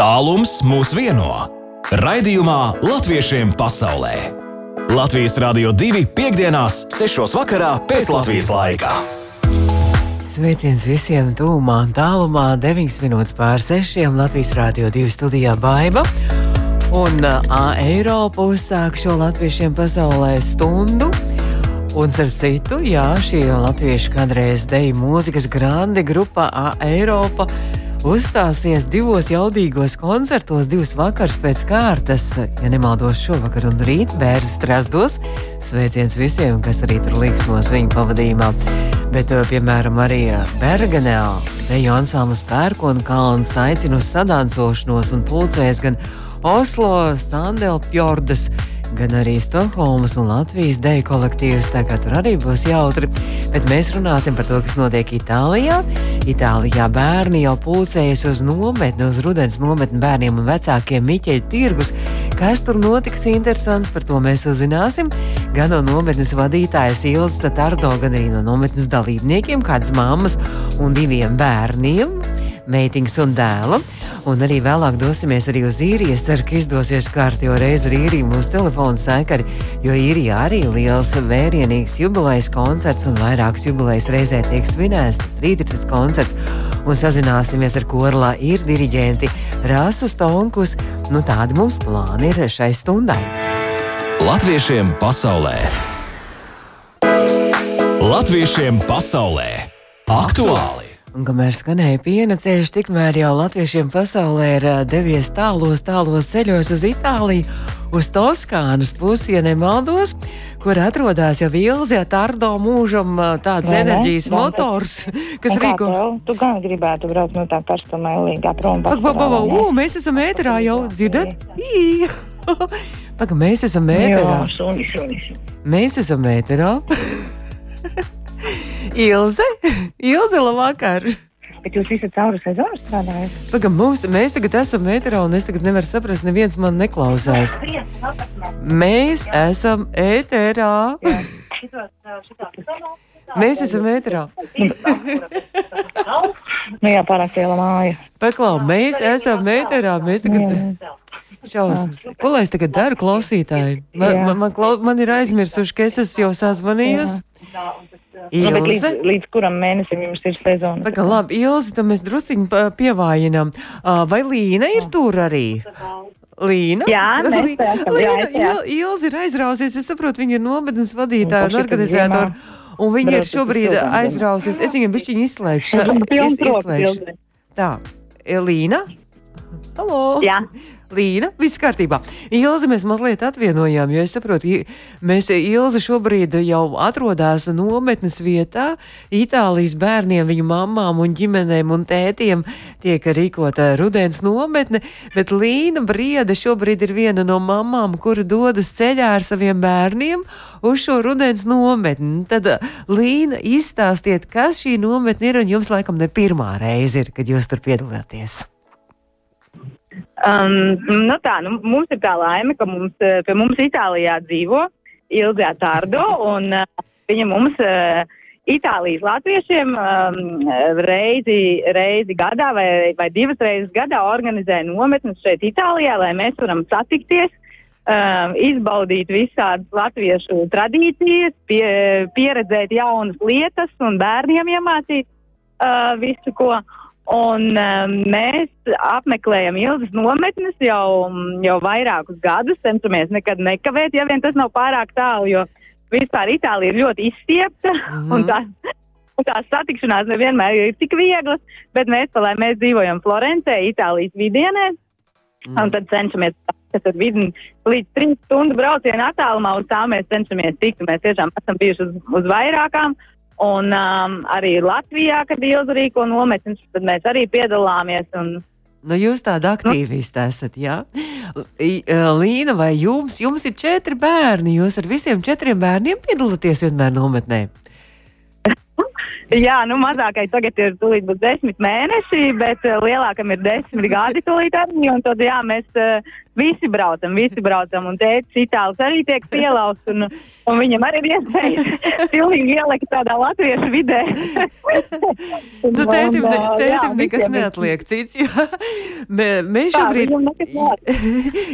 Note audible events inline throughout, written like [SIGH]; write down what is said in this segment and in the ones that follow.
Tālums mūs vieno. Raidījumā Latviešiem pasaulē. Latvijas Rādio 2.5.6. vakarā pēc Latvijas laika. Sveiciens visiem tūmā un tālumā. 9 minūtes pār 6. Latvijas Rādio 2 studijā Baiva. Un uh, Eiropa uzsāk šo latviešiem pasaulē stundu. Un, starp citu, jā, šī latviešu kādreiz deju mūzikas grandi grupa A Eiropa uzstāsies divos jaudīgos koncertos, divas vakaras pēc kārtas, ja nemaldos šovakar un rīt bērns strāstos. Sveiciens visiem, kas arī tur līksmos viņa pavadījumā. Bet, piemēram, arī Bergenē, deju ansamblis Pērkona kalns aicina uz sadancošanos un pulcēs gan Oslo, Sandelpjordas, gan arī Stokholmas un Latvijas deju kolektīvs. Tā kā tur arī būs jautri. Bet mēs runāsim par to, kas notiek Itālijā. Itālijā bērni jau pulcējas uz nometni, uz rudens nometni bērniem un vecākiem Miķeļu tirgus. Kas tur notiks interesants, par to mēs uzzināsim. Gan no nometnes vadītājas Ilzas Satardo, gan arī no nometnes dalībniekiem, kādas mammas un diviem bērniem, meitiņas un dēlam. Un arī vēlāk dosimies arī uz īriju. Es ceru, ka izdosies kārtīgi reizi ar īriju mūsu telefonu sakari, jo īrijā arī liels vērienīgs jubilejas koncerts un vairākas jubilejas reizē tiek svinēts. Tas rīt ir tas koncerts. Un sazināsimies ar korlā ir diriģenti Rāsu Stonkus. Nu, tādi mums plāni ir šai stundai. Latviešiem pasaulē! Latviešiem pasaulē! Aktuāli! Un, kamēr skanēja piena ceļš, tikmēr jau latviešiem pasaulē ir devies tālos, tālos ceļos uz Itāliju, uz Toskānas pusi, ja nemaldos, kur atrodas jau Ilzija Tardo mūžam tāds ne? enerģijas Jā, motors, [LAUGHS] kas Un kā rīko. tev? Tu gan gribētu braukt no tā karstumā līgā prom. Pak, pak, pak, pasaulē, ū, mēs esam ēterā jau dzirdat? [LAUGHS] Pak, mēs esam ne? ēterā. Jā, suni, suni, suni. Mēs esam ēterā. [LAUGHS] Ilze, [LAUGHS] Ilze, labvakar! Bet jūs visi cauri sezonu strādājat? Pagaidām, mums, mēs tagad esam ēterā, un es tagad nevaru saprast, neviens man neklausās. Mēs esam ēterā. [LAUGHS] Mēs esam ēterā. Nu jā, pārāk liela māja. Paklau, mēs esam ēterā. Mēs tagad. Šausmas. Ko lai es tagad daru, klausītāji? Man, man, man, klau, man ir aizmirsuši, ka es esmu jau sazvanījusi. Nu, bet līdz, Ilze. līdz kuram mēnesim jums ir sezona? Tā kā labi, Ilzi, tad mēs drusciņi pievājinām. Vai Līna ir tur arī? Līna? Jā, [LAUGHS] mēs esam, Līna, jā. Il- Ilzi ir aizrausies. Es saprotu, viņa ir nometnes vadītāja un organizētāja. Un viņa ir šobrīd aizrausies. Es viņam bišķiņu izslēgšu. [LAUGHS] Es izslēgšu. Ilze. Tā, Līna? Halo! Jā. Līna, viss kārtībā. Ilzi mēs mazliet atvienojām, jo es saprotu, mēs Ilzi šobrīd jau atrodas nometnes vietā. Itālijas bērniem, viņu mamām un ģimenēm un tētiem tiek rīkota rudens nometne, bet Līna Brieda šobrīd ir viena no mamām, kura dodas ceļā ar saviem bērniem uz šo rudens nometni. Tad Līna izstāstiet, kas šī nometne ir, un jums laikam ne pirmā reize ir, kad jūs tur piedalāties. Um, nu tā, nu, mums ir tā laime, ka mums, eh, pie mums Itālijā dzīvo Ilgā Tārdo, [LAUGHS] un uh, viņa mums uh, Itālijas latviešiem um, reizi, reizi gadā vai, vai divas reizes gadā organizē nometnes šeit Itālijā, lai mēs varam satikties, um, izbaudīt visādas latviešu tradīcijas, pie, pieredzēt jaunas lietas un bērniem iemācīt uh, visu, ko. Un um, mēs apmeklējam ilgas nometnes jau, jau vairākus gadus, cenšamies nekad nekavēt, ja vien tas nav pārāk tālu, jo vispār Itālija ir ļoti izstiepta Mhm. un tās, un tās satikšanās nevienmēr ir tik vieglas, bet mēs, lai mēs dzīvojam Florencē, Itālijas vidienē, Mm. un tad cenšamies, tad vidin, līdz trīs stundu braucienu attālumā uz tām mēs cenšamies tikt, un mēs tiešām esam bijuši uz, uz vairākām. Un um, arī Latvijā, kad Ilza rīko nometnes, tad mēs arī piedalāmies. Un, Nu, jūs tāda aktīvista esat, jā? Ā, Līna, vai jums, jums ir četri bērni? Jūs ar visiem četriem bērniem piedalāties vienmēr nometnē? Jā, nu mazākai tagad ir tūlīt būs desmit mēneši, bet uh, lielākam ir desmit gadi tūlīt arī. Un tad, jā, mēs uh, visi braucam, visi braucam. Un tētis itālis arī tiek pielausts. Un, un viņam arī ir iespēja [LAUGHS] pilnīgi ielikt tādā latviešu vidē. un, [LAUGHS] nu, tētim, un, uh, tētim jā, nekas neatliek cits. Jo, [LAUGHS] mēs šobrīd,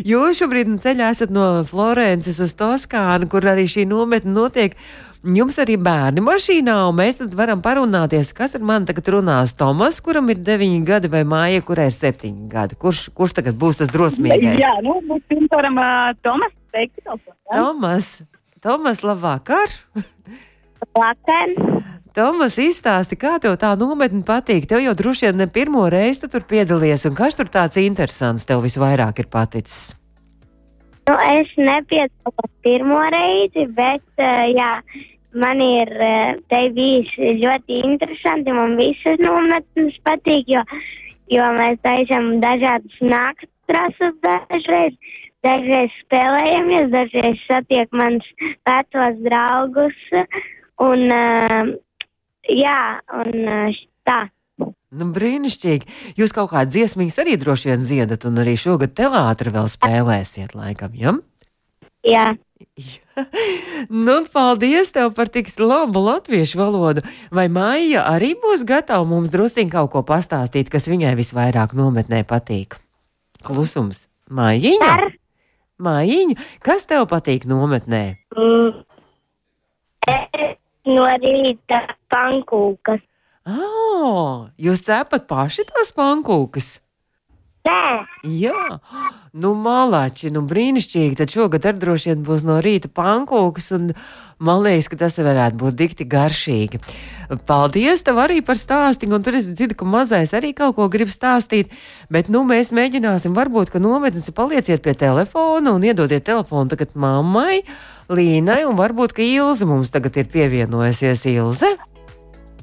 jūs šobrīd ceļā esat no Florences uz Toskānu, kur arī šī nometne notiek. Jums arī bērni mašīnā, un mēs tad varam parunāties, kas ar mani tagad runās. Tomas, kuram ir 9 gadi, vai Māja, kurai ir 7 gadi. Kurš, kurš tagad būs tas drosmīgais? Jā, nu, mēs varam uh, Tomas teikt. Tomas, Tomas, labvakar! [LAUGHS] Labvakar! Tomas, izstāsti, kā tev tā nometne patīk. Tev jau droši vien ne pirmo reizi tu tur piedalies, un kas tur tāds interesants tev visvairāk ir paticis? Nu, es nepiedalos pirmo reizi, bet uh, jā, man ir eh, te bijis ļoti interesanti. Man visas nometnes patīk, jo, jo mēs taisām dažādas naktas trases dažreiz. Dažreiz spēlējamies, dažreiz satiek mans vecos draugus. Un, uh, jā, un uh, tā. Nu, brīnišķīgi. Jūs kaut kādā dziesmīs arī droši vien dziedat, un arī šogad teātrī vēl spēlēsiet, laikam, ja? Jā. [LAUGHS] nu, paldies tev par tik labu latviešu valodu. Vai Maija arī būs gatava mums drusciņ kaut ko pastāstīt, kas viņai visvairāk nometnē patīk? Klusums. Mājiņa? Ar? Mājiņa, kas tev patīk nometnē? Mm. No rīta pankūkas. Oh, jūs cepat paši tās pankūkas? Nē. Jā, nu, malāči, nu, brīnišķīgi. Tad šogad arī droši vien būs no rīta pankūks, un man liekas, ka tas varētu būt dikti garšīgi. Paldies tev arī par stāstījumu, un tur es dzirdu, ka mazais arī kaut ko grib stāstīt, bet, nu, mēs mēģināsim, varbūt, ka nometnes palieciet pie telefona un iedodiet telefonu tagad mammai, Līnai, un varbūt, ka Ilze mums tagad ir pievienojusies Ilze.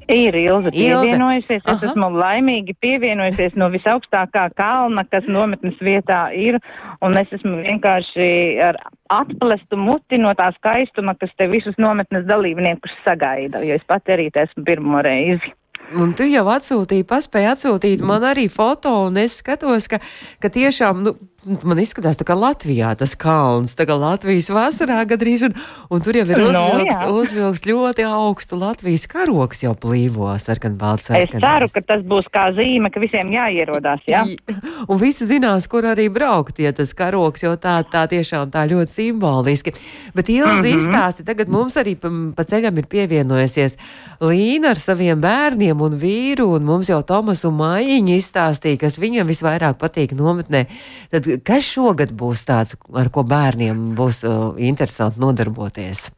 Ir Ilza pievienojusies. Es Aha. esmu laimīgi pievienojusies no visaugstākā kalna, kas nometnes vietā ir. Un es esmu vienkārši ar atplestu muti no tā skaistuma, kas te visus nometnes dalībniekus sagaida. Jo es pat arī te esmu pirmo reizi. Un tu jau atsūtīji, paspēji atsūtīt man arī foto, un es skatos, ka, ka tiešām, nu, man izskatās tā kā Latvijā tas kalns, tā kā Latvijas vasarā gadrīz, un, un tur jau ir uzvilkts, no, uzvilkts ļoti augstu Latvijas karoks jau plīvo sarkan balts. Es ceru, ka tas būs kā zīme, ka visiem jāierodās, jā? Ja? Un visi zinās, kur arī braukt, ja tas karoks jau tā, tā tiešām tā ļoti simboliski. Bet Ilzi mm -hmm. izstāsti, tagad mums arī pa, pa ceļam ir pievienojusies Līna ar saviem bērniem un vīru, un mums jau Tomas un Mājiņa izstāstīja, kas viņam visvairāk patīk nometnē. Tad Kas šogad būs tāds, ar ko bērniem būs uh, interesanti nodarboties?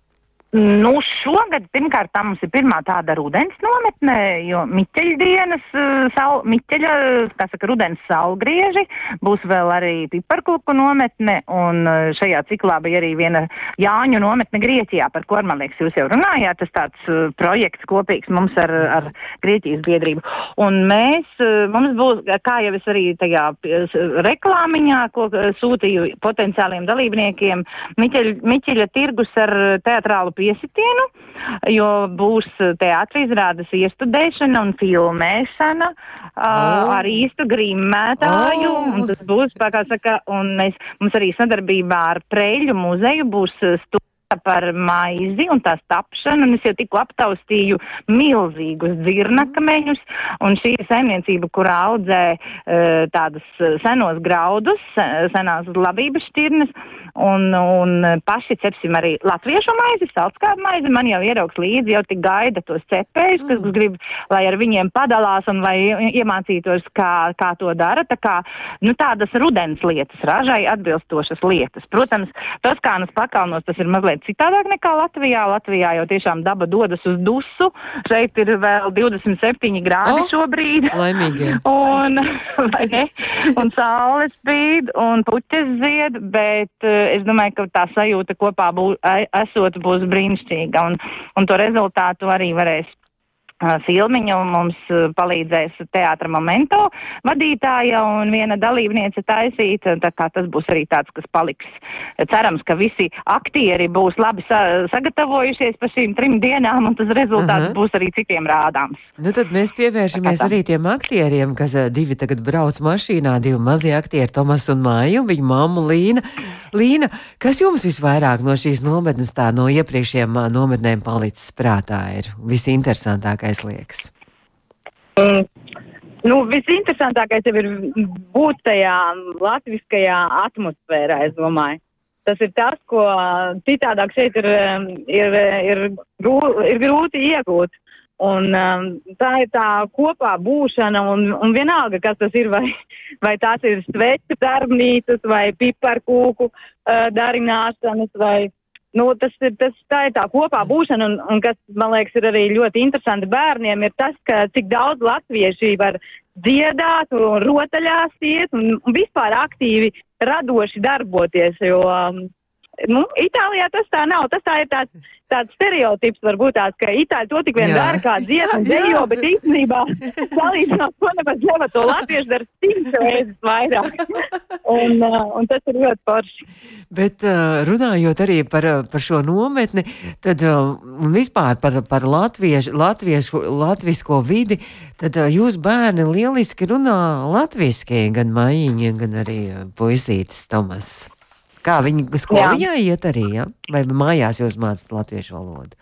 Nu, šogad pirmkārt tā mums ir pirmā tāda rudens nometne, jo Miķeļdienas, eh, sal, Miķeļa, kā saka, rudens salgrieži, būs vēl arī piparkūku nometne, un eh, šajā ciklā bija arī viena Jāņu nometne Grieķijā, par ko, man liekas, jūs jau runājāt, tas tāds projekts kopīgs mums ar, ar Grieķijas biedrību. Un mēs, mums būs, kā jau es arī tajā reklāmiņā, ko sūtīju potenciāliem dalībniekiem, Miķeļa, Miķeļa tirgus ar teatrālu piesitienu, jo būs teātris izrādes iestudēšana un filmēšana oh. ar īstu grimmētāju. Oh. Tas būs, kā saka, un mēs, mums arī sadarbībā ar Preļu muzeju būs stūra par maizi un tās tapšanu, un es jau tikko aptaustīju milzīgus dzirnakameņus, un šī ir saimniecība, kurā audzē uh, tādus senos graudus, senās labības šķirnes, un, un paši cepsim arī latviešu maizi, saltskābu maizi. Man jau ieraugs līdzi, jau tik gaida tos cepējus, kas mm. grib, lai ar viņiem padalās un lai iemācītos, kā, kā to dara. Tā kā, nu, tādas rudens lietas, ražai atbilstošas lietas. Protams, Toskānas pakalnos tas ir mazliet citādāk nekā Latvijā. Latvijā jau tiešām daba dodas uz dusu. Šeit ir vēl 27 grādi oh, šobrīd. Laimīgi. [LAUGHS] Un, un saule spīd un puķes zied, bet es domāju, ka tā sajūta kopā bū, esot būs brīnišķīga un, un to rezultātu arī varēs Filmiņu mums palīdzēs teātra momento vadītāja un viena dalībniece taisīt, tā kā tas būs arī tāds, kas paliks. Cerams, ka visi aktieri būs labi sa sagatavojušies par šīm trim dienām un tas rezultāts uh -huh. būs arī citiem rādāms. Nu tad mēs pievēršamies arī tiem aktieriem, kas divi tagad brauc mašīnā, divi mazie aktieri, Tomas un Māja un viņa mamma Līna. Līna, kas jums visvairāk no šīs nometnes tā no iepriekšējām nometnēm palicis prātā ir visinteresantākais? Interesantākais liekas? Mm. Nu, visinteresantākais jau ir būt tajā latviskajā atmosfērā, es domāju. Tas ir tas, ko citādāk šeit ir, ir, ir, grū, ir grūti iegūt. Un um, tā ir tā kopā būšana, un, un vienalga, kas tas ir, vai, vai tās ir sveču darbnīcas, vai piparkūku uh, darināšanas, vai nu, tas ir, tas, tā ir tā kopā būšana, un, un kas, man liekas, ir arī ļoti interesanti bērniem, ir tas, ka cik daudz latvieši var dziedāt un rotaļās iet un, un vispār aktīvi radoši darboties, jo um, nu, Itālijā tas tā nav. Tas tā ir tāds, tāds stereotips, varbūt tāds, ka Itāļi to tik vien dara kā dziesmu dejo, bet īstenībā salīdzinot to nemaz nevar to latviešu dara simts reizes vairāk. un, uh, un tas ir ļoti forši. Bet uh, runājot arī par, uh, par šo nometni, tad un vispār par, par latviešu, latviešu, latvisko vidi, tad jūs bērni lieliski runā latviski, gan maiņi, gan arī puisītis Tomas. Kā viņi skoliņā jā. iet arī, ja? vai mājās jūs mācāt latviešu valodu?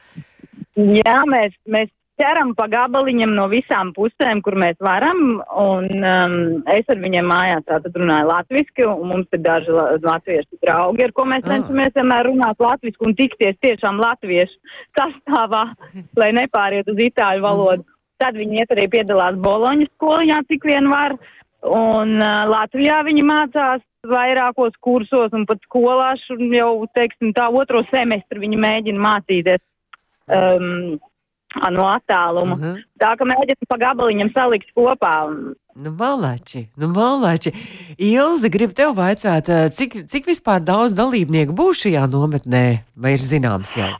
Jā, mēs, mēs ķeram pa gabaliņam no visām pusēm, kur mēs varam, un um, es ar viņiem mājās tātad runāju latviski, un mums ir daži la latviešu draugi, ar ko mēs ah. cenšamies vienmēr runāt latviski un tikties tiešām latviešu sastāvā, [LAUGHS] lai nepāriet uz itāļu valodu. Mm. Tad viņi iet arī piedalās Boloņas skoliņā, cik vien var, un uh, Latvijā viņi mācās vairākos kursos un pat skolās jau, teiksim, tā otro semestru viņi mēģina mācīties um, no attāluma. Uh mhm. -huh. Tā ka mēģina pa gabaliņam salikt kopā. Nu, malači, nu, malači. Ilzi, grib tev vaicāt, cik, cik vispār daudz dalībnieku būs šajā nometnē, vai ir zināms jau?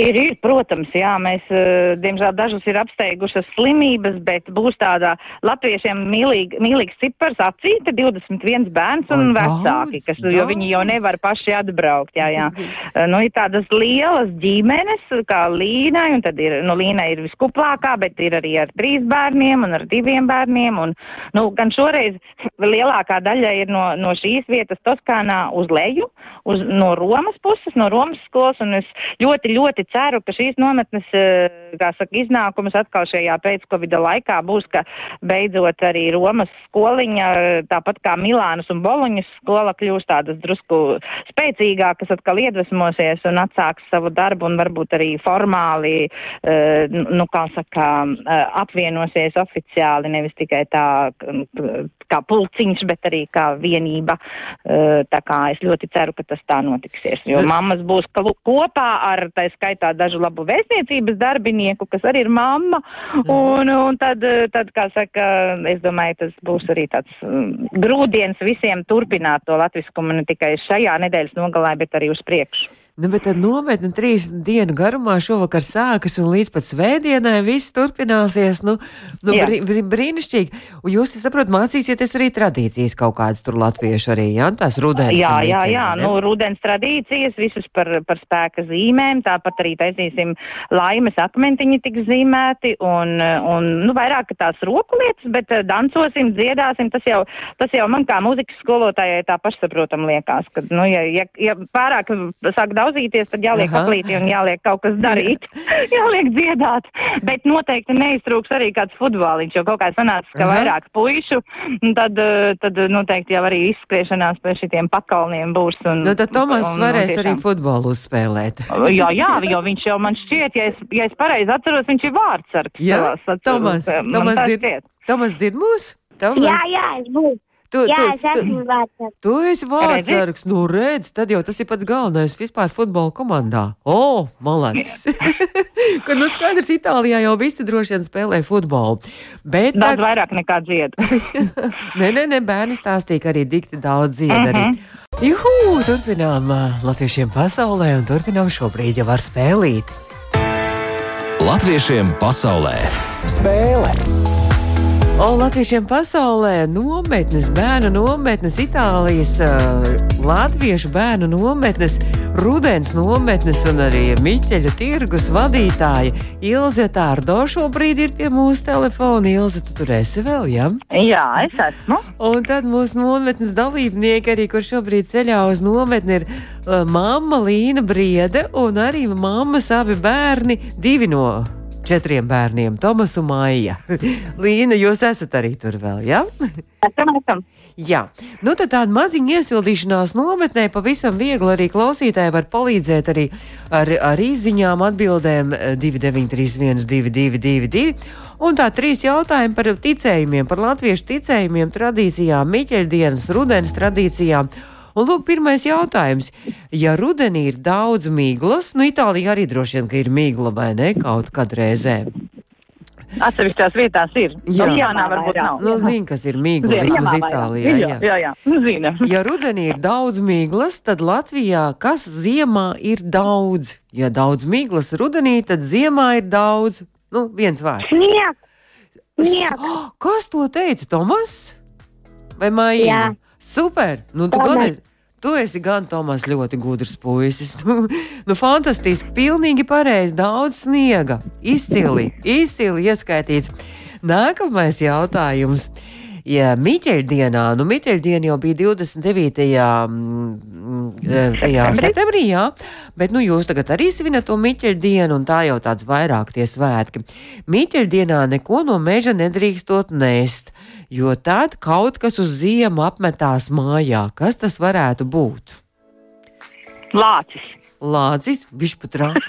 Ir, ir, protams, jā, mēs, uh, diemžēl, dažus ir apsteigušas slimības, bet būs tādā latviešiem mīlīg, mīlīgs cipars acīta 21 bērns un oh, vecāki, kas, daudz. jo viņi jau nevar paši atbraukt, jā, jā. Uh, nu, ir tādas lielas ģimenes, kā Līnai, un tad ir, nu, Līna ir viskuplākā, bet ir arī ar trīs bērniem un ar diviem bērniem, un, nu, gan šoreiz lielākā daļa ir no, no šīs vietas Toskānā uz leju, uz, no Romas puses, no Romas skolas, un es ļoti, ļoti ļoti ceru, ka šīs nometnes, eh, kā saka, iznākums atkal šajā pēc-covida laikā būs, ka beidzot arī Romas skoliņa, tāpat kā Milānas un Boloņas skola kļūs tādas drusku spēcīgākas, atkal iedvesmosies un atsāks savu darbu un varbūt arī formāli, eh, nu, kā saka, eh, apvienosies oficiāli, nevis tikai tā kā pulciņš, bet arī kā vienība. Tā kā es ļoti ceru, ka tas tā notiksies, jo mammas būs kopā ar, tā skaitā dažu labu vēstniecības darbinieku, kas arī ir mamma. Mhm. Un, un tad, tad, kā saka, es domāju, tas būs arī tāds mm, grūdienis visiem turpināt to latviskumu ne tikai šajā nedēļas nogalē, bet arī uz priekšu. Nu, bet tad nometne trīs dienu garumā šovakar sākas un līdz pat svētdienai viss turpināsies. Nu, nu brī, brī, brīnišķīgi. Un jūs, es saprotu, mācīsieties arī tradīcijas kaut kādas tur latviešu arī, jā, tās rudens. Jā, jā, jā, ne? nu, rudens tradīcijas, visus par, par spēka zīmēm, tāpat arī taisīsim laimes akmentiņi tik zīmēti un, un, nu, vairāk tās roku lietas, bet eh, dancosim, dziedāsim, tas jau, tas jau man kā muzikas skolotājai tā pašsaprotam liekas, ka, nu, ja, ja, ja pārāk sāk daudz rauzīties, tad jāliek aplīti un jāliek kaut kas darīt. [LAUGHS] jāliek dziedāt. Bet noteikti neiztrūks arī kāds futboliņš, jo kaut kā sanāca, ka Aha. vairāk puišu, tad, eh, tad noteikti jau arī izskriešanās pie šitiem pakalniem būs. Un, nu, tad Tomas un, varēs un, arī futbolu uzspēlēt. jā, jā, jo viņš jau man šķiet, ja es, ja es pareizi atceros, viņš ir vārdsargs. Jā, Tomas, Tomas dzird, Tomas dzird mūs? Tomas? Jā, jā, es būšu. Tu, Jā, tu, es esmu vārdsargs. Tu esi vārdsargs, nu redz, tad jau tas ir pats galvenais vispār futbola komandā. O, oh, malacis! [LAUGHS] Kad nu skaidrs, Itālijā jau visi droši vien spēlē futbolu. Bet daudz tā... vairāk nekā dzied. [LAUGHS] nē, nē, nē, bērni stāstīja, ka arī dikti daudz dzied uh -huh. arī. Mhm. Juhu, turpinām latviešiem pasaulē un turpinām šobrīd jau ar spēlīt. Latviešiem pasaulē spēle! Un latviešiem pasaulē nometnes, bērnu nometnes, Itālijas, uh, latviešu bērnu nometnes, rudens nometnes un arī Miķeļa tirgus vadītāja Ilze Tārdo šobrīd ir pie mūsu telefona. Ilze, tu tur esi vēl, jā? Jā, es esmu. Un tad mūsu nometnes dalībnieki, arī kur šobrīd ceļā uz nometni, ir uh, mamma Līna Briede un arī mammas abi bērni, divi no četriem bērniem, Tomas un Maija. [LAUGHS] Līna, jūs esat arī tur vēl, jā? Esam, esam. Jā, nu tad tāda maziņa iesildīšanās nometnē pavisam viegli arī klausītāji var palīdzēt arī ar, ar izziņām, atbildēm eh, 2931, 222. Un tā trīs jautājumi par ticējumiem, par latviešu ticējumiem, tradīcijām, miķeļdienas, rudens tradīcijām. Un lūk, pirmais jautājums. Ja rudenī ir daudz miglas, nu Itālijā arī droši vien, ka ir migla vai ne kaut kad reizē. Atsevišķās vietās ir. Jā. Okeānā varbūt nav. Nu, zin, kas ir Zinu. vismaz Itālijā. Jā. jā, jā. Nu, zina. [LAUGHS] Ja rudenī ir daudz miglas, tad Latvijā kas ziemā ir daudz? Ja daudz miglas rudenī, tad ziemā ir daudz. Nu, viens vārds. Snieg. Snieg. Oh, [GASPS] kas to teica, Tomas? Vai Maija? Jā. Super! Nu, tu, gan esi, tu esi gan Tomas ļoti gudrs puisis. [LAUGHS] Nu, nu, fantastiski, pilnīgi pareizi, daudz sniega. Izcili, izcili ieskaitīts. Nākamais jautājums. Ja Miķeļdienā, nu Miķeļdiena jau bija 29. mm, eh, tajā Septembrī. jā, bet nu jūs tagad arī svinat to Miķeļdienu, un tā jau tāds vairāk tie svētki. Miķeļdienā neko no meža nedrīkstot nēst, jo tad kaut kas uz ziemu apmetās mājā. Kas tas varētu būt? Lācis. Lācis, višpatrā. [LAUGHS]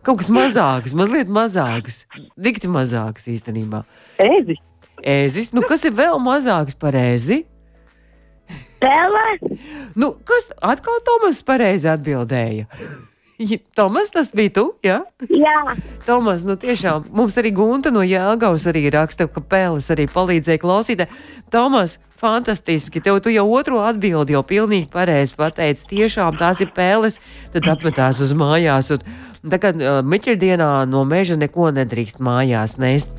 Kaut kas mazāks, mazliet mazāks, dikti mazāks īstenībā. Ezi. Ēzis, nu kas ir vēl mazāks par ēzi? Pele. Nu, kas atkal Tomas pareizi atbildēja? Ja, Tomas, tas bija tu, jā? Jā. Tomas, nu tiešām mums arī Gunta no Jāgaus arī raksta, ka Pēlis arī palīdzēja klausītē. Tomas, fantastiski, tev tu jau otro atbildi jau pilnīgi pareizi pateici. Tiešām tās ir Pēlis, tad apmetās uz mājās. Un, tā kā uh, Miķerdienā no meža neko nedrīkst mājās nest.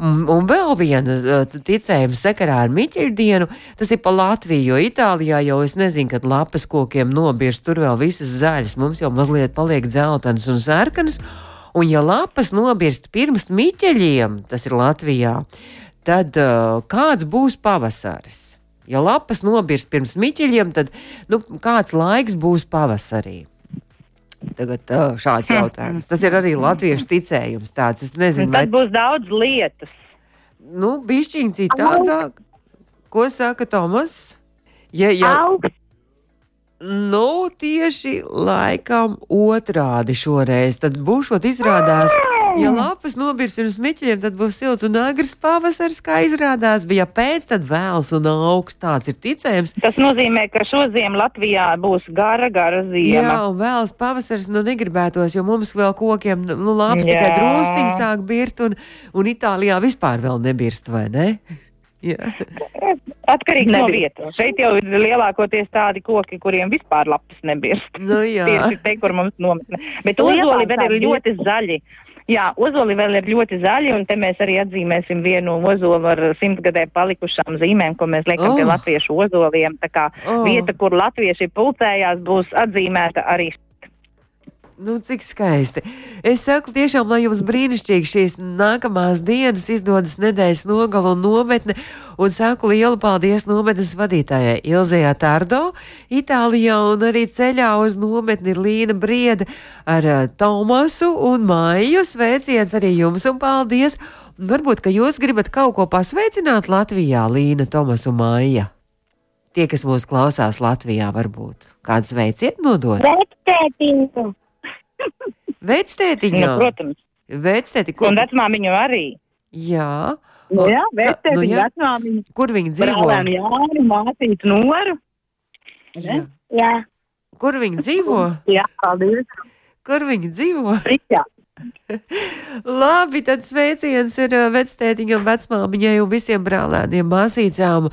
Un, un vēl viena uh, ticējuma sakarā ar Miķeļdienu, tas ir pa Latviju, jo Itālijā jau es nezinu, kad lapas kokiem nobirst, tur vēl visas zaļas, mums jau mazliet paliek dzeltenas un sarkanas. Un ja lapas nobirst pirms Miķeļiem, tas ir Latvijā, tad uh, kāds būs pavasaris? Ja lapas nobirst pirms Miķeļiem, tad nu, kāds laiks būs pavasarī? Tagad uh, šāds jautājums. Tas ir arī latviešu ticējums. Tāds, es nezinu, vai Tad būs daudz lietas. Nu, bišķiņ citādāk. Ko saka Tomas? Ja, ja, Augsts. nu, tieši laikam otrādi šoreiz. Tad būšot izrādās, ja lapas nobirst pirms miķļiem, tad būs silts un agrs pavasaris, kā izrādās. Bija pēc, tad vēls un augsts. Tāds ir ticējums. Tas nozīmē, ka šodien Latvijā būs gara, gara Jā, ziema. un vēls pavasaris nu negribētos, jo mums vēl kokiem nu, lapas Jā. tikai drusciņi sāk birt, un, un Itālijā vispār vēl nebirst, vai ne? [LAUGHS] Jā. Atkarīgi no vietas. Šeit jau ir lielākoties tādi koki, kuriem vispār lapas nebirst. Nu, jā. Tieši te, kur mums nometne. Bet ozoli vēl ir ļoti zaļi. Jā, ozoli vēl ir ļoti zaļi, un te mēs arī atzīmēsim vienu ozolu ar simtgadē palikušām zīmēm, ko mēs liekam oh. pie latviešu ozoliem. Tā kā oh. vieta, kur latvieši pulcējās, būs atzīmēta arī. Nu, cik skaisti. Es saku, tiešām, lai jums brīnišķīgi šīs nākamās dienas izdodas nedēļas nogala un nometne. Un saku lielu paldies nometnes vadītājai Ilzijā Tardo, Itālijā un arī ceļā uz nometni ir Līna Brieda ar uh, Tomasu un Maiju. Sveiciens arī jums un paldies! Varbūt, ka jūs gribat kaut ko pasveicināt Latvijā, Līna, Tomas un Maija. Tie, kas mūs klausās Latvijā, varbūt kāds veiciet nodot. Vectētiņu. Vectētiņā. Nu, protams, Vectēti, kur, un vecmāmiņu arī. jā, Nu, jā, nu, vērtēsim jā. vecmāmiņu, kur viņi dzīvo? brālēnu Jāni, māsīt Noru. Jā. Jā. Kur viņi dzīvo? Jā, paldies. Kur viņi dzīvo? Riķā. [LAUGHS] Labi, tad sveiciens ir vectētiņam, vecmāmiņai un visiem brālēniem, māsīcām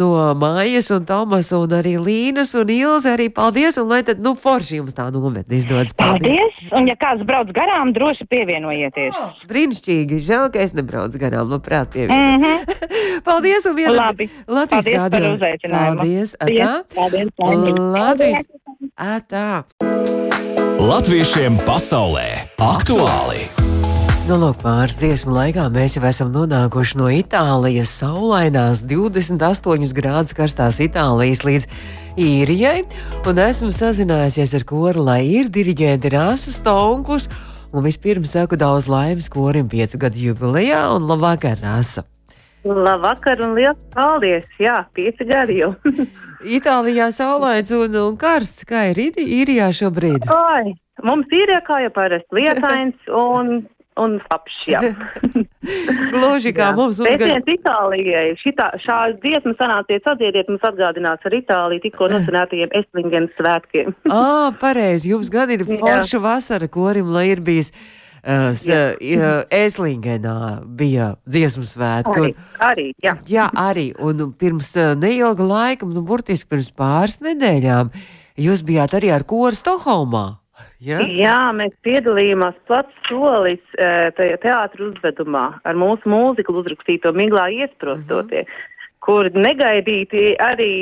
no Mājas un Tomas un arī Līnas un Ilze. Arī paldies, un lai tad, nu, forši jums tā nometne izdodas. Paldies! Un ja kāds brauc garām, droši pievienojieties. Oh, brīnišķīgi, žēl, ka es nebraucu garām, labprāt pievienojos. [LAUGHS] Mm -hmm. paldies un vienu Labi. Latvijas Paldies par rādio. uzaicinājumu. Paldies, Paldies, atā. paldies, paldies. Latvijas, atā. Latviešiem pasaulē aktuāli! Nu, lūk, pāris dziesmu laikā mēs jau esam nonākuši no Itālijas saulainās 28 grādus karstās Itālijas līdz īrijai, un esmu sazinājusies ar koru, lai ir diriģenti Rāsu Stonkus, un vispirms saku daudz laimes korim piecu gadu jubilejā, un labvakar, Rāsa! Labvakar un liels paldies! Jā, pieci gadi jau. [LAUGHS] Itālijā saulains un, un karsts, kā ir īrijā šobrīd? Ai, mums ir kā jau parasti lietains un, un apš, jā. [LAUGHS] Gluži kā Jā. mums. Pēciens Itālijai. Šitā, šās dziesmas sanāciet sadziediet, mums atgādinās ar Itāliju tikko [LAUGHS] nosinētajiem Eslingenas svētkiem. Ā, pareizi, jums gan ir forša vasara korim, lai ir bijis. Uh, Ēslingenā bija dziesmu svētki. Arī, un- arī, jā. Jā, arī. Un pirms neilga laika, nu, burtiski pirms pāris nedēļām, jūs bijāt arī ar koru Stokholmā. Ja? Jā, mēs piedalījāmies plats solis eh, tajā teātru uzvedumā ar mūsu mūziku uzrakstīto Miglā iesprostotie, kur negaidīti arī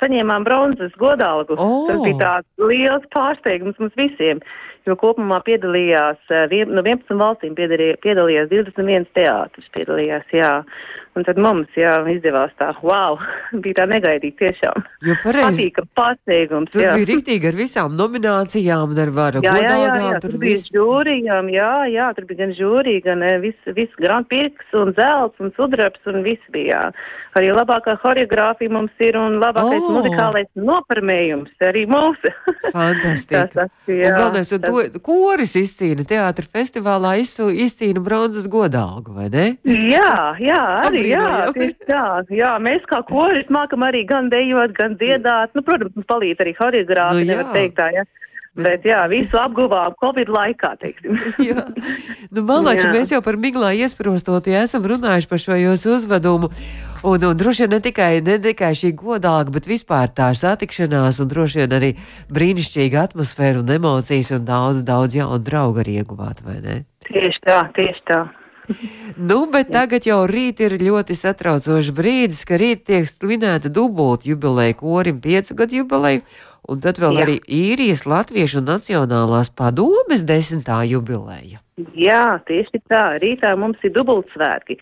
saņēmām bronzas godalgu. O! Tas bija tāds liels pārsteigums mums visiem, jo kopumā piedalījās, eh, no 11 valstīm piedalījās, piedalījās 21 teātris piedalījās, jā. Un tad mums, jā, izdevās tā, wow, [LAUGHS] bija tā negaidīti tiešām. Jo pareizi. Patīkam pārsteigums, Tur jā. bija rīktīgi ar visām nominācijām, ar varu Jā, jā, jā, jā, tur Tur bija viss. žūrijām, jā, jā, tur bija gan žūrija, gan eh, viss, viss Grand Pirks un zelts un sudrabs un viss bija. jā. Arī labākā horeogrāfija mums ir un labākais oh. muzikālais noparmējums arī mūsu. [LAUGHS] Fantastika. Tas, tas, Un jā, galvenais, un tas- to koris izcīna teātra festivālā, izcīna bronzas godalgu, vai ne? Jā, jā, arī, jā, tā, jā, mēs kā koris mākam arī gan dejot, gan dziedāt, nu, protams, mums palīdz arī horeogrāfi, Nu, nevar teikt tā, jā. Bet jā, visu apguvām Covid laikā, teiksim. [LAUGHS] Jā, nu, malāči, mēs jau par miglā iesprostot, ja esam runājuši par šo jūsu uzvedumu. Un, un droši vien ne tikai, ne tikai šī godāga, bet vispār tā satikšanās, un droši vien arī brīnišķīga atmosfēra un emocijas, un daudz, daudz jaunu draugu arī ieguvāt, vai ne? Tieši tā, tieši tā. [LAUGHS] Nu, bet tagad jau rīt ir ļoti satraucošs brīdis, ka rīt tiek svinēta dubulta jubileja korim, piecu gadu jubileja, un tad vēl Jā. arī īrijas, latviešu un nacionālās padomes desmitā jubileja. Jā, tieši tā. Rītā mums ir dubultsvētki.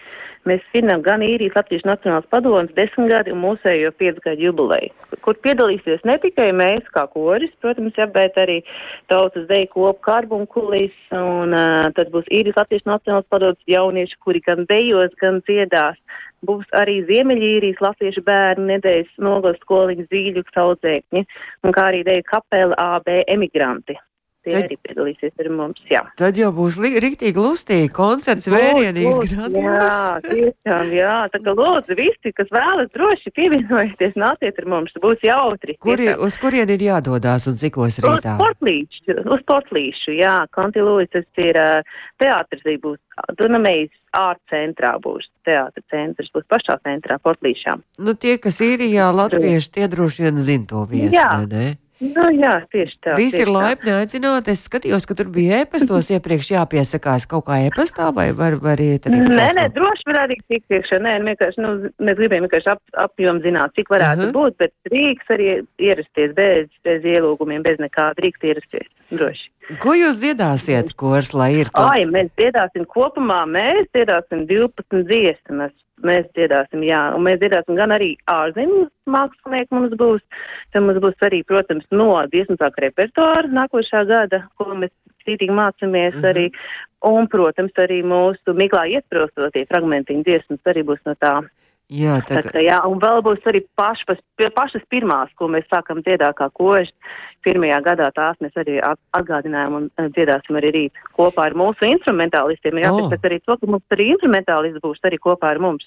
Mēs svinam gan īrijas Latvijas Nacionālās padomas desmitgadi un mūsējo piecgadu jubileju, kur piedalīsies ne tikai mēs kā koris, protams, jā, bet arī tautas deju kopu karbunkulis, un uh, tad būs īrijas Latvijas Nacionālās padomas jaunieši, kuri gan dejos, gan dziedās. Būs arī Ziemeļīrijas latviešu bērnu nedēļas nogalas skoliņu zīļu saudzēkņi, un kā arī deju kapela AB emigranti. Tie Tad- arī piedalīsies ar mums, jā. Tad jau būs riktīgi lustīgi koncerts, vērienīgs, Būs, būs, Jā, tiešām, jā. Tā kā lūdzu visi, kas vēlas droši pievienojieties, nāciet ar mums, būs jautri. Kur ir, tiešām. uz kurien ir jādodās un cikos Uz rītā? sportlīšu, uz sportlīšu, jā. Konti Lūis, tas ir teātris, būs Dunamejas ārcentrā būs teātra centrs, būs pašā centrā, sportlīšām. Nu, tie, kas īrijā latvieši, tie droši vien zina to vietu, Jā. ne? Nu, jā, tieši tā. Visi ir tieši tā. laipni aicināti. Es skatījos, ka tur bija ēpastos iepriekš jāpiesakās kaut kā ēpastā, vai var, var iet arī Nē, nē, droši var arī tikt iekšā. Nē, vienkārši, nu, mēs gribējām vienkārši ap, apjomu zināt, cik varētu Mhm. uh -huh. būt, bet drīkst arī ierasties bez, bez ielūgumiem, bez nekā drīkst ierasties. Droši. Ko jūs dziedāsiet, kurs, lai ir to? Ai, mēs dziedāsim kopumā, mēs dziedāsim 12 dziesmas. Mēs dziedāsim, jā, un mēs dziedāsim gan arī ārzemju mākslinieki mums būs. Tad mums būs arī, protams, no dziesmu sāka repertuāra nākošā gada, ko mēs cītīgi mācāmies Mhm. arī. Un, protams, arī mūsu miglā iesprostotie fragmentiņu dziesmas arī būs no tā. Jā, tā kā, jā, un vēl būs arī pašas, pašas pirmās, ko mēs sākam dziedāt kā koži. Pirmajā gadā tās mēs arī at- atgādinājām un eh, dziedāsim arī rīt kopā ar mūsu instrumentālistiem. Jā, oh. bet arī to, ka mums arī instrumentālisti būs arī kopā ar mums.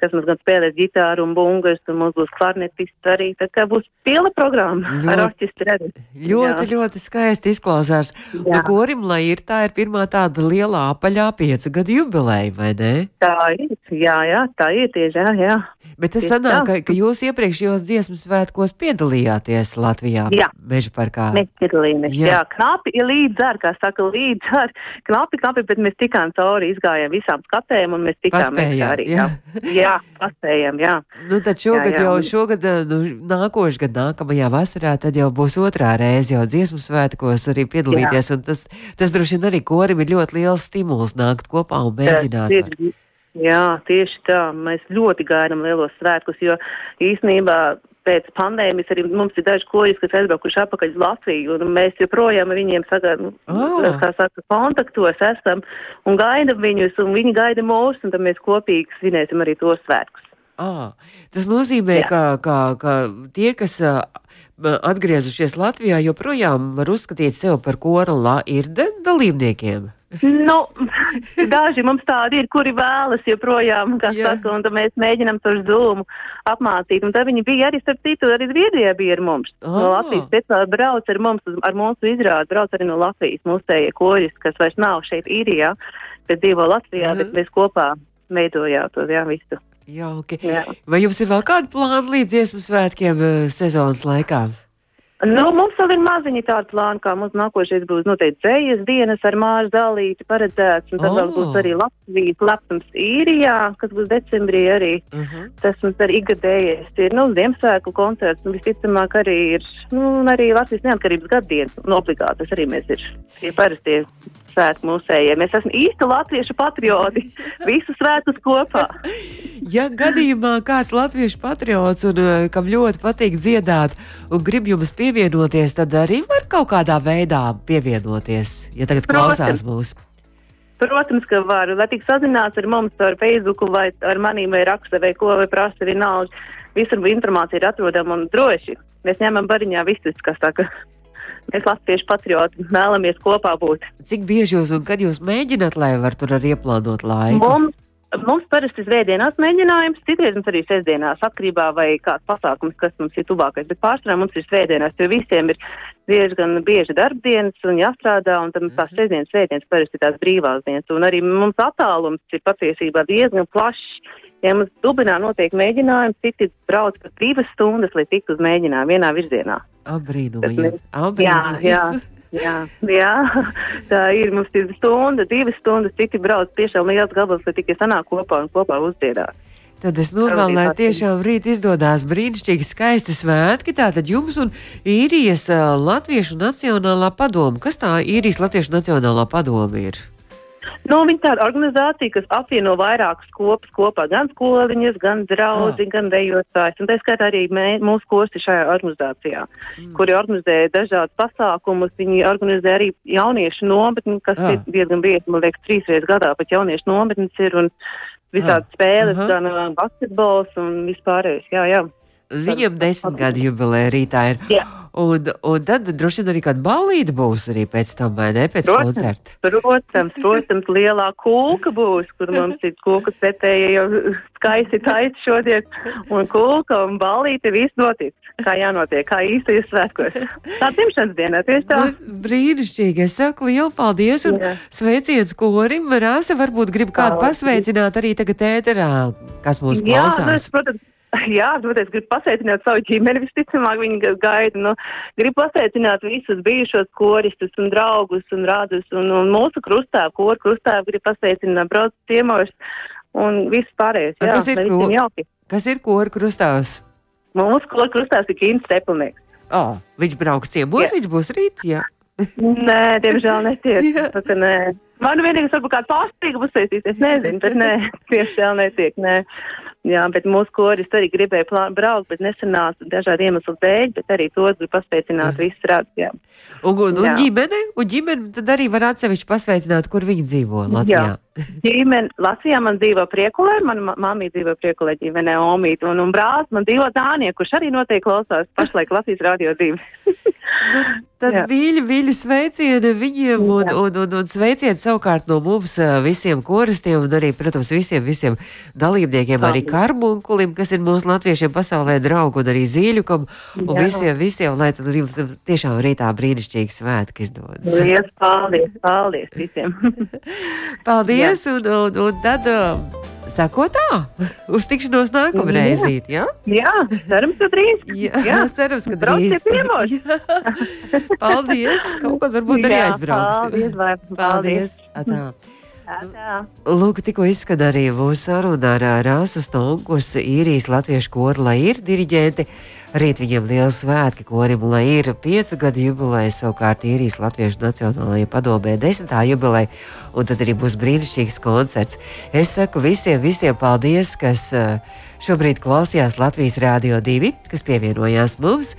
Kas mums gan spēlēs ģitāru un bungas, un mums būs klarnetists arī. Tā kā būs pilna programma Ļoti- ar orķestri arī. Ļoti, Jā. ļoti skaisti izklausās. Nu, Jā. korim, lai ir tā ir pirmā tāda liela apaļā piecu gadu jubileja, vai ne? Tā ir, jā, jā, tā ir tieši, jā, jā. Bet tas sanāk, ka, ka jūs iepriekšējos dziesmu svētkos piedalījāties Latvijā, Jā. Meža parkā. Mēs piedalījāmies. Jā. Jā. knapi ir līdz ar, kā saka, līdz ar, knapi, knapi, bet mēs tikām cauri, izgājām visām skatēm un mēs tikām Paspējāt, arī. jā. Jā, jā paspējām, jā. Nu, tad šogad Jā, jā. jau, šogad, eh, nu, nākošais gadā, nākamajā vasarā, tad jau būs otrā reize jau dziesmu svētkos arī piedalīties. un Tas, tas droši vien arī korim ir ļoti liels stimuls nākt kopā un mēģināt. Jā, tieši tā. Mēs ļoti gaidām lielos svētkus, jo īsnībā pēc pandēmijas arī mums ir daži koļi, kas aizbraukuši atpakaļ uz Latviju, un mēs joprojām ar viņiem saga, Ah. kā saka, kontaktos esam un gaidam viņus, un viņi gaida mūs, un tad mēs kopīgi svinēsim arī tos svētkus. À, tas nozīmē, Jā. ka, ka, ka tie, kas atgriezušies Latvijā, joprojām var uzskatīt sevi par kora la ir dalībniekiem. Nu, [LAUGHS] daži mums tādi ir, kuri vēlas joprojām, kā Jā. saka, un mēs mēģinām tur zūmu apmācīt. Un tad viņi bija arī, starp citu, arī Zviedrijā bija ar mums. No Ah. Latvijas speciāli brauc ar mums, ar mūsu izrādi, brauc arī no Latvijas mūsējie koļus, kas vairs nav šeit īrijā, bet dzīvo Latvijā, Mhm. bet mēs kopā veidojām to, jā, visu. Jauki. Jā. Vai jums ir vēl kādi plāni līdz dziesmu svētkiem ā, sezonas laikā? Nu, mums vēl ir maziņi tādi plāni, kā mums nākošais būs noteikti dzējas dienas ar māšu dalīti paredzēts, un tad vēl Oh. būs arī Latvijas lepnums īrijā, kas būs decembrī arī. Uh -huh. Tas mums arī ikgadējais ir, nu, Ziemassvētku koncerts, un visticamāk arī ir, nu, arī Latvijas neatkarības gaddiena, un obligāti tas arī mēs ir tie parastie svētku mūsējie. Mēs esam īsti latviešu patrioti, visu svētkus kopā. Ja gadījumā kāds latviešu patriots, un, ā, kam ļoti patīk dziedāt, un grib jums pievienoties, tad arī var kaut kādā veidā pievienoties, ja tagad Protams. klausās mūs. Protams, ka var, lai tik sazināts ar mums ar Facebook vai ar manīm vai raksta vai ko vai prasa vienalga. Visur informācija ir atrodama un droši. Mēs ņemam bariņā visus, kas saka. Mēs latviešu patrioti vēlamies kopā būt. Cik bieži jūs un kad jūs mēģināt, lai var tur arī ieplānot laiku? Mums, mums parasti svētdienās mēģinājums, citreiz mums arī sestdienās atkarībā vai kāds pasākums, kas mums ir tuvākais. Bet pārsvarā mums ir svētdienās, jo visiem ir diezgan bieži darbdienas un jāstrādā, un tad tās sestdienas, svētdienas parasti ir tās brīvās dienas. Un arī mums attālums ir patiesībā diezgan plašs. Ja mums Dublinā notiek mēģinājums, citi brauc pat divas stundas, lai tiktu uz mēģinājumu vienā virzienā. Apbrīnojami. Jā, jā, jā, jā, tā ir. Mums ir stunda, divas stundas, citi brauc tiešām liels gabals, lai tikai sanāk kopā un kopā uzdziedāt. Tad es novēlu, lai tiešām rīt izdodas brīnišķīgi skaisti svētki. Tātad jums un īrijas Latviešu Nacionālā padoma. Kas tā īrijas Latviešu Nacionālā padoma ir? Nu, viņa tāda organizācija, kas apvieno vairākus kopus kopā, gan skoliņas, gan draugi, Ah. gan dejotājs. Un tā skaitā arī mē, mūsu kursi šajā organizācijā, mm. kuri organizē dažādus pasākumus. Viņi organizē arī jauniešu nometni, kas Ah. ir diezgan bieži, man liekas, trīs reizes gadā pat jauniešu nometnes ir un visādi spēles, aha. gan uh, basketbols un vispārējais. Jā, jā. Viņam desmit gadu jubileja rītā ir. Jā. Un, un tad droši vien arī kāda balīta būs arī pēc tam, vai ne? Pēc Protams. koncerta. Protams, protams, lielā kūka būs, kur mums ir kūka setēja jau skaisti taisa šodien, un kūka un balīti viss notiks, kā jānotiek, kā īstajos svētkos. Tā dzimšanas dienā, tieši tā. Nu, Brīnišķīgi. Es saku lielu paldies un Jā. sveiciens korim. Rāsa varbūt grib kādu pasveicināt arī tagad ēterā, kas mūs Jā, nu, klausās. es, protams, [LAUGHS] jā, protams, gribu pasveicināt savu ģimeni, visticamāk viņi ga- gaida. Nu, gribu pasveicināt visus bijušos koristus un draugus un rādus un, un mūsu krustāvu, koru krustāvu gribu pasveicināt brauc ciemos un viss pārējais. Jā, kas ir ko- jauki. Kas ir kora krustāvs? Mūsu koru krustāvs ir Kīns Stepelnieks. Oh, viņš brauks ciemos, Jā. viņš būs rīt. Jā. Nē, diemžēl netiek. [LAUGHS] Jā. Tā kā nē. Man vienīgais varbūt kāda pārsteiguma uzsēstīsies, nezinu, bet nē, [LAUGHS] tiešām netiek, nē. Jā, bet mūsu koris arī gribēja plā- braukt, bet nesanāca dažādu iemeslu dēļ, bet arī tos grib paspēcināt visus rādus, jā. Un, un, un Jā. ģimene, un ģimene tad arī var atsevišķi pasveicināt, kur viņi dzīvo Latvijā. Ģimene, Latvijā man dzīvo priekulē, man ma- mamma dzīvo priekulē ģimenē Omīt, un, un brālis man dzīvo Dānija, kurš arī noteikti klausās pašlaik Latvijas radio divi. [LAUGHS] Nu, tad Jā. mīļi, mīļi sveicieni viņiem un, Jā. un, un, un sveicieni savukārt no mums visiem koristiem un arī, protams, visiem, visiem dalībniekiem, arī karmunkulim, kas ir mūsu latviešiem pasaulē draugu un arī zīļukam un Jā. visiem, visiem, lai tad jums tiešām rītā brīnišķīgi svētki izdodas. Liels paldies, paldies visiem. [LAUGHS] Paldies, un, un, un tad uh, sako tā, [LAUGHS] uz tikšanos nākamreiz, [LAUGHS] jā? Jā, cerams, ka drīz. Jā, jā. cerams, ka [LAUGHS] drīz. Jā. Paldies, kaut kad varbūt arī Jā, aizbrauksim. Paldies, Paldies. Atā. Tā. Lūk, tikko izskan arī mūsu saruna ar Rāsu Stonkus, īrijas latviešu koru, lai ir diriģenti. Rīt viņiem liels svētki korim, lai ir piecu gadu jubileja, savukārt īrijas latviešu nacionālajā padomē desmitā jubileja, un tad arī būs brīnišķīgs koncerts. Es saku visiem, visiem paldies, kas ā, šobrīd klausījās Latvijas Rādio 2, kas pievienojās mums.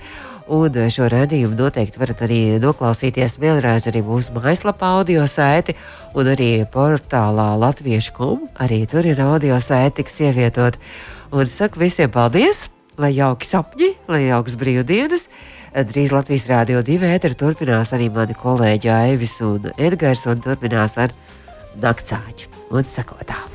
Un eh, šo redzējumu noteikti varat arī noklausīties vēlreiz arī mūsu mājaslapā, audio saiti, un arī portālā Latviešu kom. Arī tur ir audio saiti, kas ievietot. Un saku visiem paldies! Lai jauki sapņi, lai jauks brīvdienas. Drīz Latvijas Rādio 2 ēteru turpinās arī mani kolēģi Aivis un Edgars, un turpinās ar naktsāķu un sakotā.